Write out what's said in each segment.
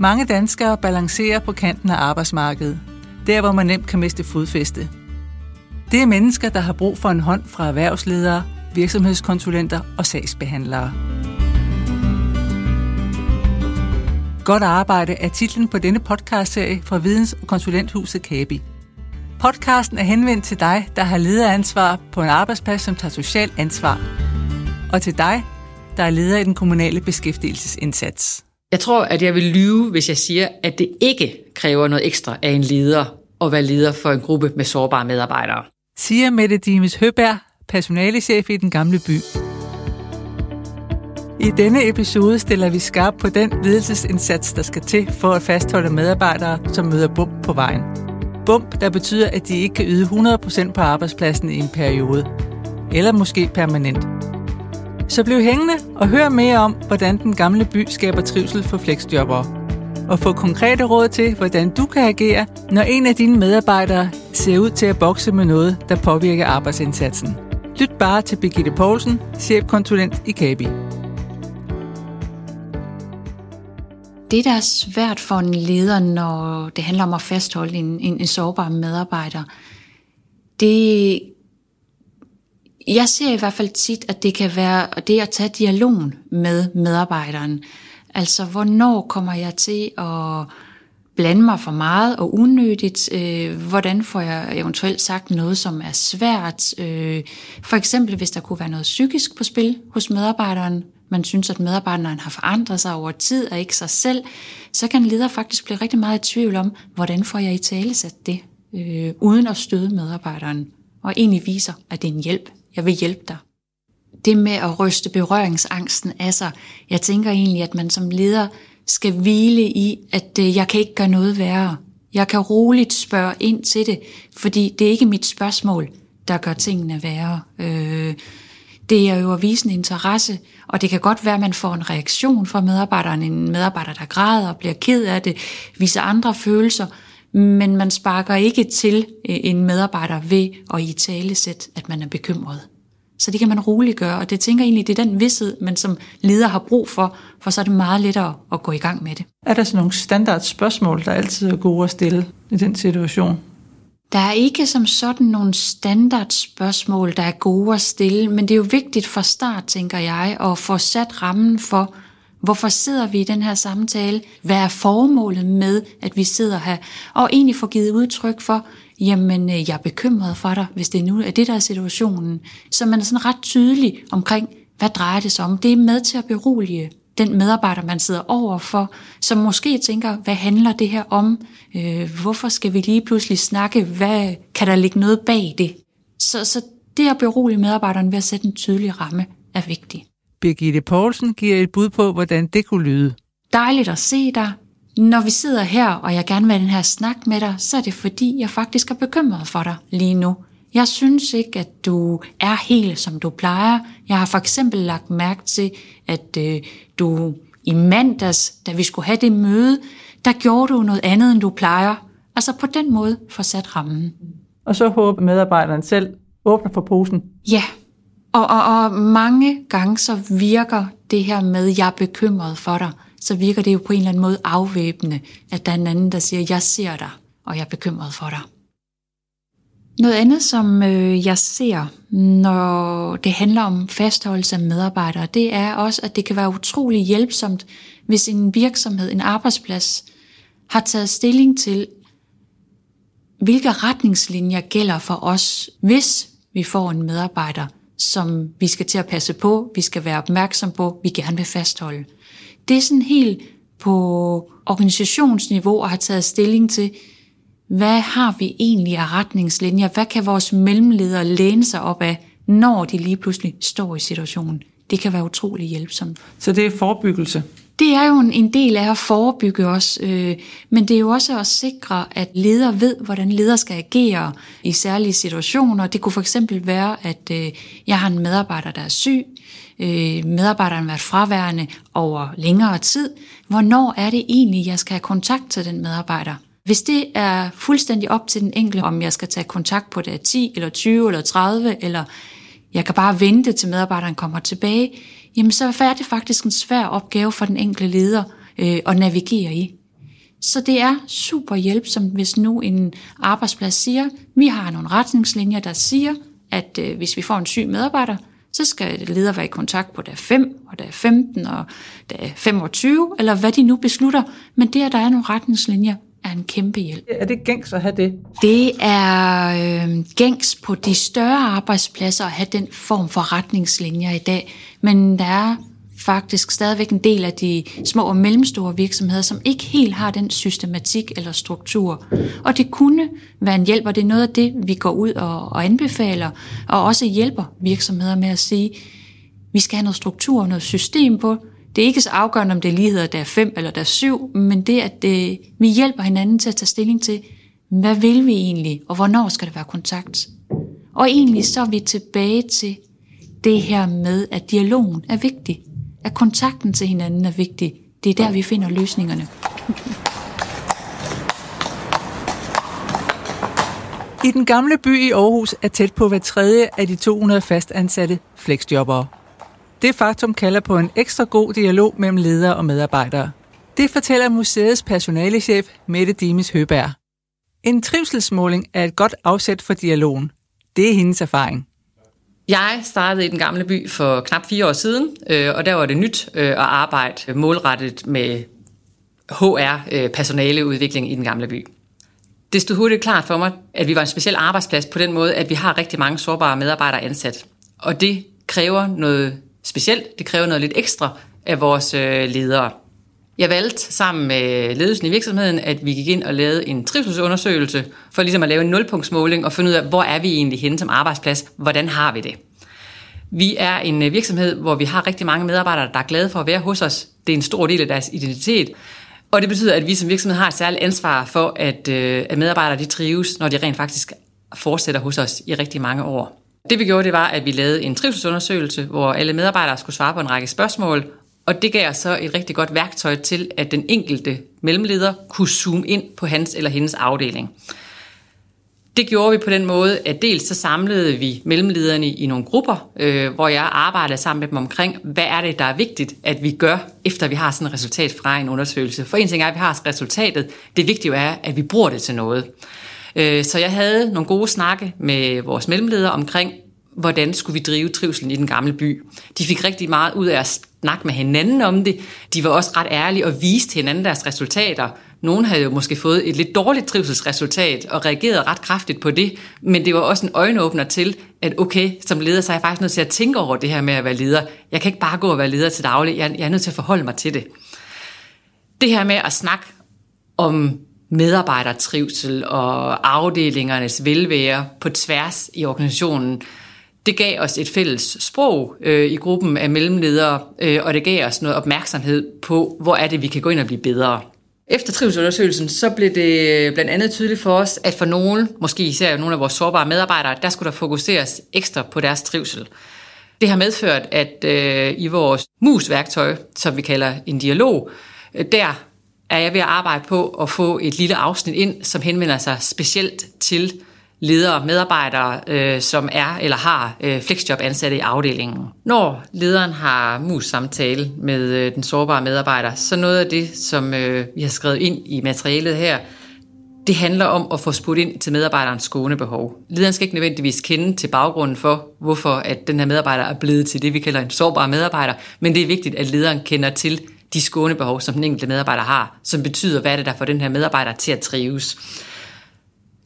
Mange danskere balancerer på kanten af arbejdsmarkedet, der hvor man nemt kan miste fodfæste. Det er mennesker, der har brug for en hånd fra erhvervsledere, virksomhedskonsulenter og sagsbehandlere. Godt arbejde er titlen på denne podcastserie fra Videns- og Konsulenthuset Kabi. Podcasten er henvendt til dig, der har lederansvar på en arbejdsplads, som tager socialt ansvar. Og til dig, der er leder i den kommunale beskæftigelsesindsats. Jeg tror, at jeg vil lyve, hvis jeg siger, at det ikke kræver noget ekstra af en leder at være leder for en gruppe med sårbare medarbejdere. Siger Mette Dimes Høberg, personalechef i den gamle by. I denne episode stiller vi skarp på den ledelsesindsats, der skal til for at fastholde medarbejdere, som møder bump på vejen. Bump, der betyder, at de ikke kan yde 100% på arbejdspladsen i en periode. Eller måske permanent. Så bliv hængende og hør mere om, hvordan den gamle by skaber trivsel for flexjobbere. Og få konkrete råd til, hvordan du kan agere, når en af dine medarbejdere ser ud til at bokse med noget, der påvirker arbejdsindsatsen. Lyt bare til Birgitte Poulsen, chefkonsulent i Kabi. Det, der er svært for en leder, når det handler om at fastholde en, en, en sårbar medarbejder, det jeg ser i hvert fald tit, at det kan være det at tage dialogen med medarbejderen. Altså, hvornår kommer jeg til at blande mig for meget og unødigt? Øh, hvordan får jeg eventuelt sagt noget, som er svært? Øh, for eksempel, hvis der kunne være noget psykisk på spil hos medarbejderen, man synes, at medarbejderen har forandret sig over tid og ikke sig selv, så kan en leder faktisk blive rigtig meget i tvivl om, hvordan får jeg i tale sat det, øh, uden at støde medarbejderen, og egentlig viser, at det er en hjælp jeg vil hjælpe dig. Det med at ryste berøringsangsten af sig, jeg tænker egentlig, at man som leder skal hvile i, at øh, jeg kan ikke gøre noget værre. Jeg kan roligt spørge ind til det, fordi det er ikke mit spørgsmål, der gør tingene værre. Øh, det er jo at vise en interesse, og det kan godt være, at man får en reaktion fra medarbejderen, en medarbejder, der græder, bliver ked af det, viser andre følelser, men man sparker ikke til øh, en medarbejder ved at i tale sæt, at man er bekymret. Så det kan man roligt gøre, og det tænker egentlig, det er den vidshed, man som leder har brug for, for så er det meget lettere at gå i gang med det. Er der sådan nogle standard spørgsmål, der altid er gode at stille i den situation? Der er ikke som sådan nogle standard spørgsmål, der er gode at stille, men det er jo vigtigt fra start, tænker jeg, at få sat rammen for, Hvorfor sidder vi i den her samtale? Hvad er formålet med, at vi sidder her? Og egentlig få givet udtryk for, jamen øh, jeg er bekymret for dig, hvis det nu er det, der er situationen. Så man er sådan ret tydelig omkring, hvad drejer det sig om? Det er med til at berolige den medarbejder, man sidder over for, som måske tænker, hvad handler det her om? Øh, hvorfor skal vi lige pludselig snakke? Hvad kan der ligge noget bag det? Så, så det at berolige medarbejderen ved at sætte en tydelig ramme er vigtigt. Birgitte Poulsen giver et bud på, hvordan det kunne lyde. Dejligt at se dig. Når vi sidder her, og jeg gerne vil have den her snak med dig, så er det fordi, jeg faktisk er bekymret for dig lige nu. Jeg synes ikke, at du er helt, som du plejer. Jeg har for eksempel lagt mærke til, at øh, du i mandags, da vi skulle have det møde, der gjorde du noget andet, end du plejer. Altså på den måde sat rammen. Og så håber medarbejderen selv åbner for posen. Ja, og, og, og mange gange så virker det her med, jeg er bekymret for dig, så virker det jo på en eller anden måde afvæbnende, at der er en anden, der siger, jeg ser dig, og jeg er bekymret for dig. Noget andet, som øh, jeg ser, når det handler om fastholdelse af medarbejdere, det er også, at det kan være utrolig hjælpsomt, hvis en virksomhed, en arbejdsplads, har taget stilling til, hvilke retningslinjer gælder for os, hvis vi får en medarbejder, som vi skal til at passe på, vi skal være opmærksom på, vi gerne vil fastholde. Det er sådan helt på organisationsniveau og har taget stilling til, hvad har vi egentlig af retningslinjer? Hvad kan vores mellemledere læne sig op af, når de lige pludselig står i situationen? Det kan være utrolig hjælpsomt. Så det er forebyggelse? Det er jo en, del af at forebygge os, øh, men det er jo også at sikre, at ledere ved, hvordan ledere skal agere i særlige situationer. Det kunne for eksempel være, at øh, jeg har en medarbejder, der er syg, øh, medarbejderen har været fraværende over længere tid. Hvornår er det egentlig, jeg skal have kontakt til den medarbejder? Hvis det er fuldstændig op til den enkelte, om jeg skal tage kontakt på det 10 eller 20 eller 30, eller jeg kan bare vente til medarbejderen kommer tilbage, jamen så er det faktisk en svær opgave for den enkelte leder øh, at navigere i. Så det er super hjælpsomt, hvis nu en arbejdsplads siger, vi har nogle retningslinjer, der siger, at øh, hvis vi får en syg medarbejder, så skal leder være i kontakt på dag 5, og dag 15, og dag 25, eller hvad de nu beslutter. Men det, at der er nogle retningslinjer, er en kæmpe hjælp. Er det gængs at have det? Det er øh, gængs på de større arbejdspladser at have den form for retningslinjer i dag, men der er faktisk stadigvæk en del af de små og mellemstore virksomheder, som ikke helt har den systematik eller struktur. Og det kunne være en hjælp, og det er noget af det, vi går ud og, og anbefaler, og også hjælper virksomheder med at sige, vi skal have noget struktur og noget system på. Det er ikke så afgørende, om det er ligheder, der 5 eller der er 7, men det, at det, vi hjælper hinanden til at tage stilling til, hvad vil vi egentlig, og hvornår skal der være kontakt? Og egentlig så er vi tilbage til det her med, at dialogen er vigtig at kontakten til hinanden er vigtig. Det er der, vi finder løsningerne. I den gamle by i Aarhus er tæt på hver tredje af de 200 fastansatte flexjobbere. Det faktum kalder på en ekstra god dialog mellem ledere og medarbejdere. Det fortæller museets personalechef Mette Dimis Høberg. En trivselsmåling er et godt afsæt for dialogen. Det er hendes erfaring. Jeg startede i den gamle by for knap fire år siden, øh, og der var det nyt øh, at arbejde målrettet med HR, øh, personaleudvikling i den gamle by. Det stod hurtigt klart for mig, at vi var en speciel arbejdsplads på den måde, at vi har rigtig mange sårbare medarbejdere ansat. Og det kræver noget specielt, det kræver noget lidt ekstra af vores øh, ledere. Jeg valgte sammen med ledelsen i virksomheden, at vi gik ind og lavede en trivselsundersøgelse, for ligesom at lave en nulpunktsmåling og finde ud af, hvor er vi egentlig henne som arbejdsplads, hvordan har vi det. Vi er en øh, virksomhed, hvor vi har rigtig mange medarbejdere, der er glade for at være hos os. Det er en stor del af deres identitet. Og det betyder, at vi som virksomhed har et særligt ansvar for, at, øh, at medarbejdere de trives, når de rent faktisk fortsætter hos os i rigtig mange år. Det vi gjorde, det var, at vi lavede en trivselsundersøgelse, hvor alle medarbejdere skulle svare på en række spørgsmål, og det gav os så et rigtig godt værktøj til, at den enkelte mellemleder kunne zoome ind på hans eller hendes afdeling. Det gjorde vi på den måde, at dels så samlede vi mellemlederne i nogle grupper, øh, hvor jeg arbejdede sammen med dem omkring, hvad er det, der er vigtigt, at vi gør, efter vi har sådan et resultat fra en undersøgelse. For en ting er, at vi har resultatet. Det vigtige er, at vi bruger det til noget. Øh, så jeg havde nogle gode snakke med vores mellemledere omkring, hvordan skulle vi drive trivselen i den gamle by. De fik rigtig meget ud af at snakke med hinanden om det. De var også ret ærlige og viste hinanden deres resultater. Nogle havde jo måske fået et lidt dårligt trivselsresultat og reagerede ret kraftigt på det, men det var også en øjenåbner til, at okay, som leder, så er jeg faktisk nødt til at tænke over det her med at være leder. Jeg kan ikke bare gå og være leder til daglig, jeg er nødt til at forholde mig til det. Det her med at snakke om medarbejdertrivsel og afdelingernes velvære på tværs i organisationen, det gav os et fælles sprog øh, i gruppen af mellemledere, øh, og det gav os noget opmærksomhed på, hvor er det, vi kan gå ind og blive bedre. Efter trivselsundersøgelsen, så blev det øh, blandt andet tydeligt for os, at for nogle, måske især nogle af vores sårbare medarbejdere, der skulle der fokuseres ekstra på deres trivsel. Det har medført, at øh, i vores mus-værktøj, som vi kalder en dialog, øh, der er jeg ved at arbejde på at få et lille afsnit ind, som henvender sig specielt til ledere og medarbejdere, øh, som er eller har øh, flexjob ansatte i afdelingen. Når lederen har mus-samtale med øh, den sårbare medarbejder, så noget af det, som øh, vi har skrevet ind i materialet her, det handler om at få spurgt ind til medarbejderens skånebehov. Lederen skal ikke nødvendigvis kende til baggrunden for, hvorfor at den her medarbejder er blevet til det, vi kalder en sårbar medarbejder, men det er vigtigt, at lederen kender til de skånebehov, som den enkelte medarbejder har, som betyder, hvad er det, der får den her medarbejder til at trives.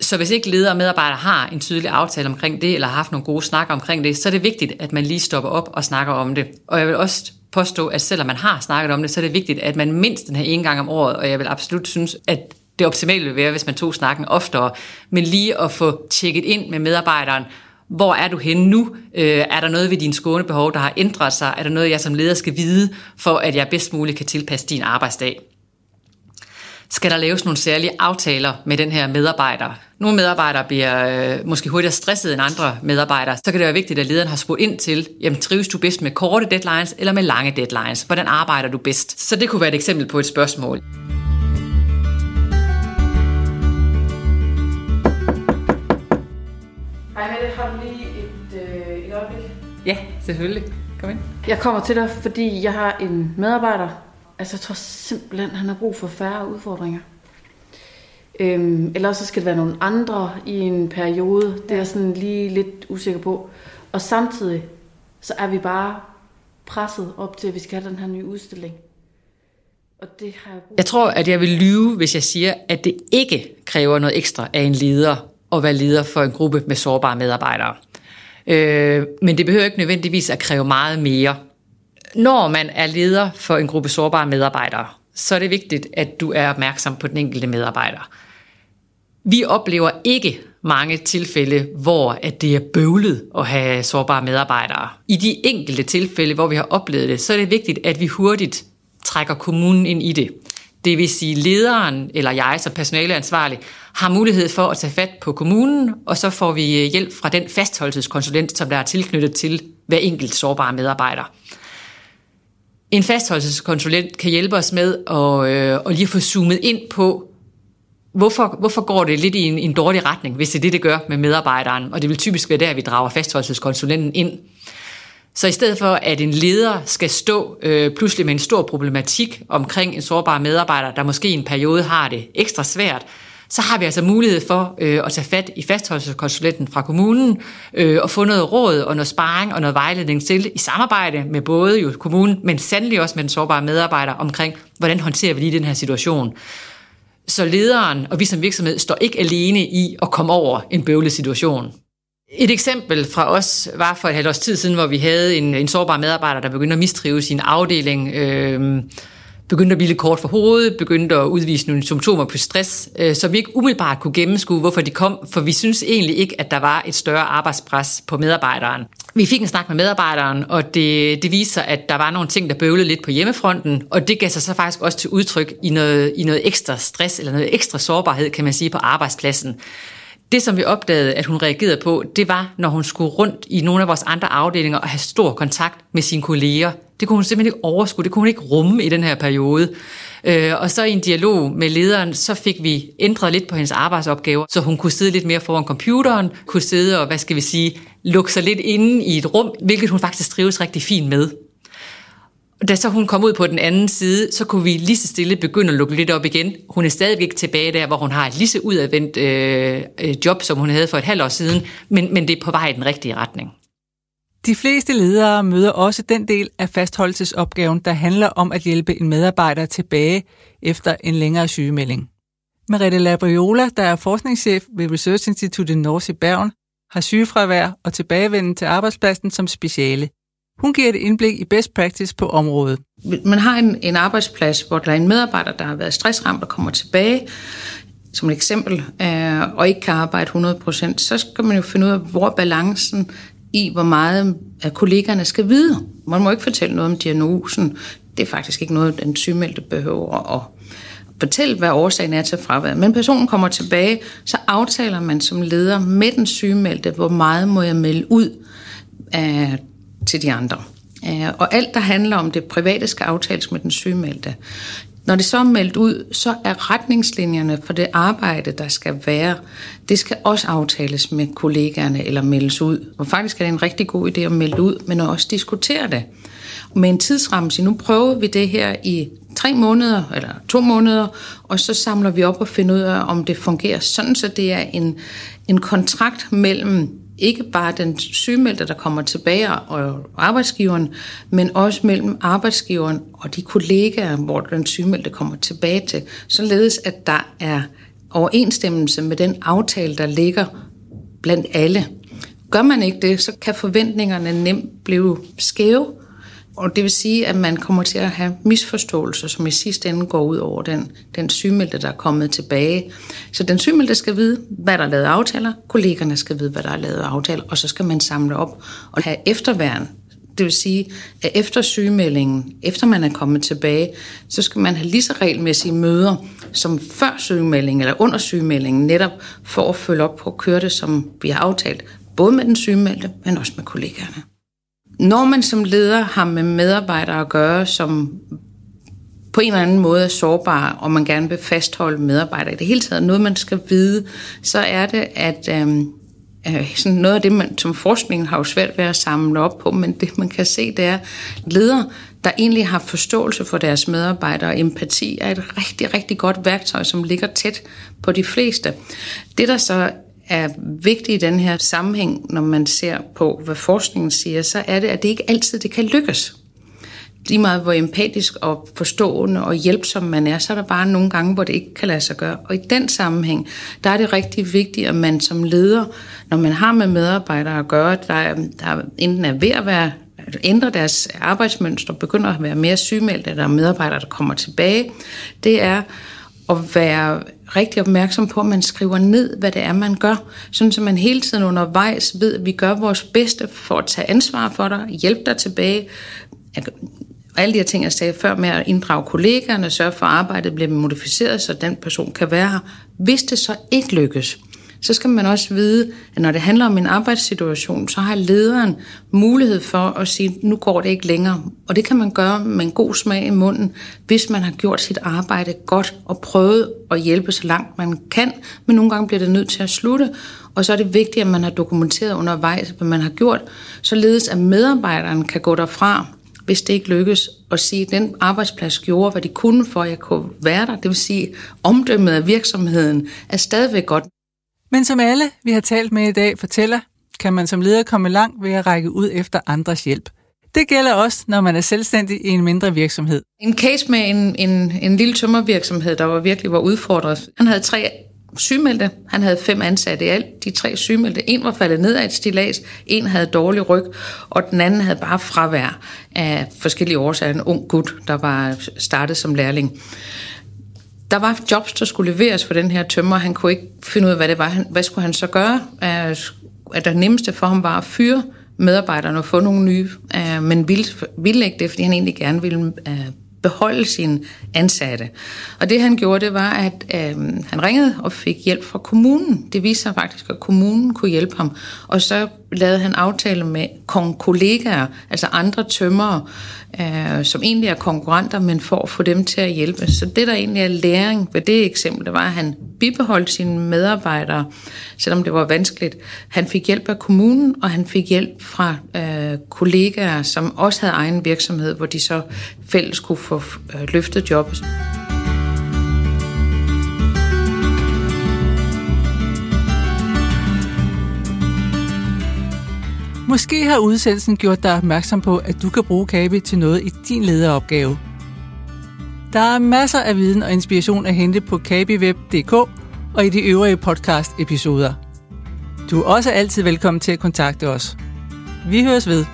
Så hvis ikke ledere og medarbejdere har en tydelig aftale omkring det, eller har haft nogle gode snakker omkring det, så er det vigtigt, at man lige stopper op og snakker om det. Og jeg vil også påstå, at selvom man har snakket om det, så er det vigtigt, at man mindst den her en gang om året, og jeg vil absolut synes, at det optimale vil være, hvis man tog snakken oftere, men lige at få tjekket ind med medarbejderen, hvor er du henne nu? Øh, er der noget ved dine skånebehov, der har ændret sig? Er der noget, jeg som leder skal vide, for at jeg bedst muligt kan tilpasse din arbejdsdag? skal der laves nogle særlige aftaler med den her medarbejder. Nogle medarbejdere bliver øh, måske hurtigere stresset end andre medarbejdere. Så kan det være vigtigt, at lederen har spurgt ind til, jamen trives du bedst med korte deadlines eller med lange deadlines? Hvordan arbejder du bedst? Så det kunne være et eksempel på et spørgsmål. Ja, selvfølgelig. Kom ind. Jeg kommer til dig, fordi jeg har en medarbejder, Altså, jeg tror simpelthen, han har brug for færre udfordringer. Øhm, eller så skal det være nogle andre i en periode. Det er jeg sådan lige lidt usikker på. Og samtidig så er vi bare presset op til, at vi skal have den her nye udstilling. Og det har jeg, jeg tror, at jeg vil lyve, hvis jeg siger, at det ikke kræver noget ekstra af en leder at være leder for en gruppe med sårbare medarbejdere. Øh, men det behøver ikke nødvendigvis at kræve meget mere. Når man er leder for en gruppe sårbare medarbejdere, så er det vigtigt, at du er opmærksom på den enkelte medarbejder. Vi oplever ikke mange tilfælde, hvor at det er bøvlet at have sårbare medarbejdere. I de enkelte tilfælde, hvor vi har oplevet det, så er det vigtigt, at vi hurtigt trækker kommunen ind i det. Det vil sige, lederen eller jeg som personaleansvarlig har mulighed for at tage fat på kommunen, og så får vi øh, hjælp fra den fastholdelseskonsulent, som der er tilknyttet til hver enkelt sårbare medarbejder. En fastholdelseskonsulent kan hjælpe os med at, øh, at lige få zoomet ind på, hvorfor, hvorfor går det lidt i en, en dårlig retning, hvis det er det, det gør med medarbejderen. Og det vil typisk være der, vi drager fastholdelseskonsulenten ind. Så i stedet for, at en leder skal stå øh, pludselig med en stor problematik omkring en sårbar medarbejder, der måske i en periode har det ekstra svært, så har vi altså mulighed for øh, at tage fat i fastholdelseskonsulenten fra kommunen øh, og få noget råd og noget sparring og noget vejledning til i samarbejde med både jo kommunen, men sandelig også med den sårbare medarbejder omkring, hvordan håndterer vi lige den her situation. Så lederen og vi som virksomhed står ikke alene i at komme over en bøvlet situation. Et eksempel fra os var for et halvt års tid siden, hvor vi havde en, en sårbar medarbejder, der begyndte at mistrive sin afdeling. Øh, begyndte at blive lidt kort for hovedet, begyndte at udvise nogle symptomer på stress, øh, så vi ikke umiddelbart kunne gennemskue, hvorfor de kom, for vi synes egentlig ikke, at der var et større arbejdspres på medarbejderen. Vi fik en snak med medarbejderen, og det, det viste sig, at der var nogle ting, der bøvlede lidt på hjemmefronten, og det gav sig så faktisk også til udtryk i noget, i noget ekstra stress, eller noget ekstra sårbarhed, kan man sige, på arbejdspladsen. Det, som vi opdagede, at hun reagerede på, det var, når hun skulle rundt i nogle af vores andre afdelinger og have stor kontakt med sine kolleger. Det kunne hun simpelthen ikke overskue, det kunne hun ikke rumme i den her periode. Øh, og så i en dialog med lederen, så fik vi ændret lidt på hendes arbejdsopgaver, så hun kunne sidde lidt mere foran computeren, kunne sidde og, hvad skal vi sige, lukke sig lidt inde i et rum, hvilket hun faktisk trives rigtig fint med da så hun kom ud på den anden side, så kunne vi lige så stille begynde at lukke lidt op igen. Hun er stadigvæk ikke tilbage der, hvor hun har et lige så udadvendt øh, øh, job, som hun havde for et halvt år siden, men, men det er på vej i den rigtige retning. De fleste ledere møder også den del af fastholdelsesopgaven, der handler om at hjælpe en medarbejder tilbage efter en længere sygemelding. Merete Labriola, der er forskningschef ved Research Institute North i Bergen, har sygefravær og tilbagevenden til arbejdspladsen som speciale. Hun giver et indblik i best practice på området. Man har en, en arbejdsplads, hvor der er en medarbejder, der har været stressramt og kommer tilbage, som et eksempel, øh, og ikke kan arbejde 100%, så skal man jo finde ud af, hvor balancen i, hvor meget af kollegerne skal vide. Man må ikke fortælle noget om diagnosen. Det er faktisk ikke noget, den sygemeldte behøver at fortælle, hvad årsagen er til fraværet. Men personen kommer tilbage, så aftaler man som leder med den sygemeldte, hvor meget må jeg melde ud af til de andre. Øh, og alt, der handler om det private, skal aftales med den sygemeldte. Når det så er meldt ud, så er retningslinjerne for det arbejde, der skal være, det skal også aftales med kollegaerne eller meldes ud. Og faktisk er det en rigtig god idé at melde ud, men også diskutere det. Med en tidsramme, så nu prøver vi det her i tre måneder eller to måneder, og så samler vi op og finder ud af, om det fungerer sådan, så det er en, en kontrakt mellem ikke bare den sygemeldte, der kommer tilbage, og arbejdsgiveren, men også mellem arbejdsgiveren og de kollegaer, hvor den sygemeldte kommer tilbage til, således at der er overensstemmelse med den aftale, der ligger blandt alle. Gør man ikke det, så kan forventningerne nemt blive skæve, og det vil sige, at man kommer til at have misforståelser, som i sidste ende går ud over den, den sygemeldte, der er kommet tilbage. Så den sygemeldte skal vide, hvad der er lavet aftaler, kollegerne skal vide, hvad der er lavet aftaler, og så skal man samle op og have efterværn. Det vil sige, at efter sygemeldingen, efter man er kommet tilbage, så skal man have lige så regelmæssige møder som før sygemeldingen eller under sygemeldingen, netop for at følge op på at køre det, som vi har aftalt, både med den sygemeldte, men også med kollegaerne. Når man som leder har med medarbejdere at gøre, som på en eller anden måde er sårbare, og man gerne vil fastholde medarbejdere i det hele taget, noget man skal vide, så er det, at, øhm, øh, sådan noget af det, man, som forskningen har jo svært ved at samle op på, men det man kan se, det er ledere, der egentlig har forståelse for deres medarbejdere, og empati er et rigtig, rigtig godt værktøj, som ligger tæt på de fleste. Det, der så er vigtig i den her sammenhæng, når man ser på, hvad forskningen siger, så er det, at det ikke altid det kan lykkes lige meget hvor empatisk og forstående og hjælpsom man er, så er der bare nogle gange, hvor det ikke kan lade sig gøre. Og i den sammenhæng, der er det rigtig vigtigt, at man som leder, når man har med medarbejdere at gøre, der, der enten er ved at være ændre deres arbejdsmønster, begynder at være mere sygemeldte, eller medarbejdere, der kommer tilbage, det er at være rigtig opmærksom på, at man skriver ned, hvad det er, man gør, sådan så man hele tiden undervejs ved, at vi gør vores bedste for at tage ansvar for dig, hjælpe dig tilbage, alle de her ting, jeg sagde før med at inddrage kollegaerne, sørge for, at arbejdet bliver modificeret, så den person kan være her. Hvis det så ikke lykkes, så skal man også vide, at når det handler om en arbejdssituation, så har lederen mulighed for at sige, nu går det ikke længere. Og det kan man gøre med en god smag i munden, hvis man har gjort sit arbejde godt og prøvet at hjælpe så langt man kan, men nogle gange bliver det nødt til at slutte. Og så er det vigtigt, at man har dokumenteret undervejs, hvad man har gjort, således at medarbejderen kan gå derfra hvis det ikke lykkes, at sige, at den arbejdsplads gjorde, hvad de kunne for, at jeg kunne være der. Det vil sige, omdømmet af virksomheden er stadigvæk godt. Men som alle, vi har talt med i dag, fortæller, kan man som leder komme langt ved at række ud efter andres hjælp. Det gælder også, når man er selvstændig i en mindre virksomhed. En case med en, en, en lille tømmervirksomhed, der var virkelig var udfordret. Han havde tre sygemeldte. Han havde fem ansatte i alt. De tre sygemeldte. En var faldet ned af et stilas, en havde dårlig ryg, og den anden havde bare fravær af forskellige årsager. En ung gut, der var startet som lærling. Der var jobs, der skulle leveres for den her tømmer. Han kunne ikke finde ud af, hvad det var. Hvad skulle han så gøre? At det nemmeste for ham var at fyre medarbejderne og få nogle nye, men ville, ville ikke det, fordi han egentlig gerne ville øh, beholde sine ansatte. Og det han gjorde, det var, at øh, han ringede og fik hjælp fra kommunen. Det viste sig faktisk, at kommunen kunne hjælpe ham. Og så lavede han aftale med kollegaer, altså andre tømmere, øh, som egentlig er konkurrenter, men for at få dem til at hjælpe. Så det, der egentlig er læring ved det eksempel, det var, at han bibeholdt sine medarbejdere, selvom det var vanskeligt. Han fik hjælp af kommunen, og han fik hjælp fra øh, kollegaer, som også havde egen virksomhed, hvor de så fælles kunne få øh, løftet jobbet. Måske har udsendelsen gjort dig opmærksom på, at du kan bruge Kabi til noget i din lederopgave. Der er masser af viden og inspiration at hente på kabiweb.dk og i de øvrige podcast-episoder. Du er også altid velkommen til at kontakte os. Vi høres ved.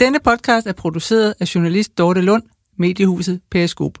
Denne podcast er produceret af journalist Dorte Lund, mediehuset Periskop.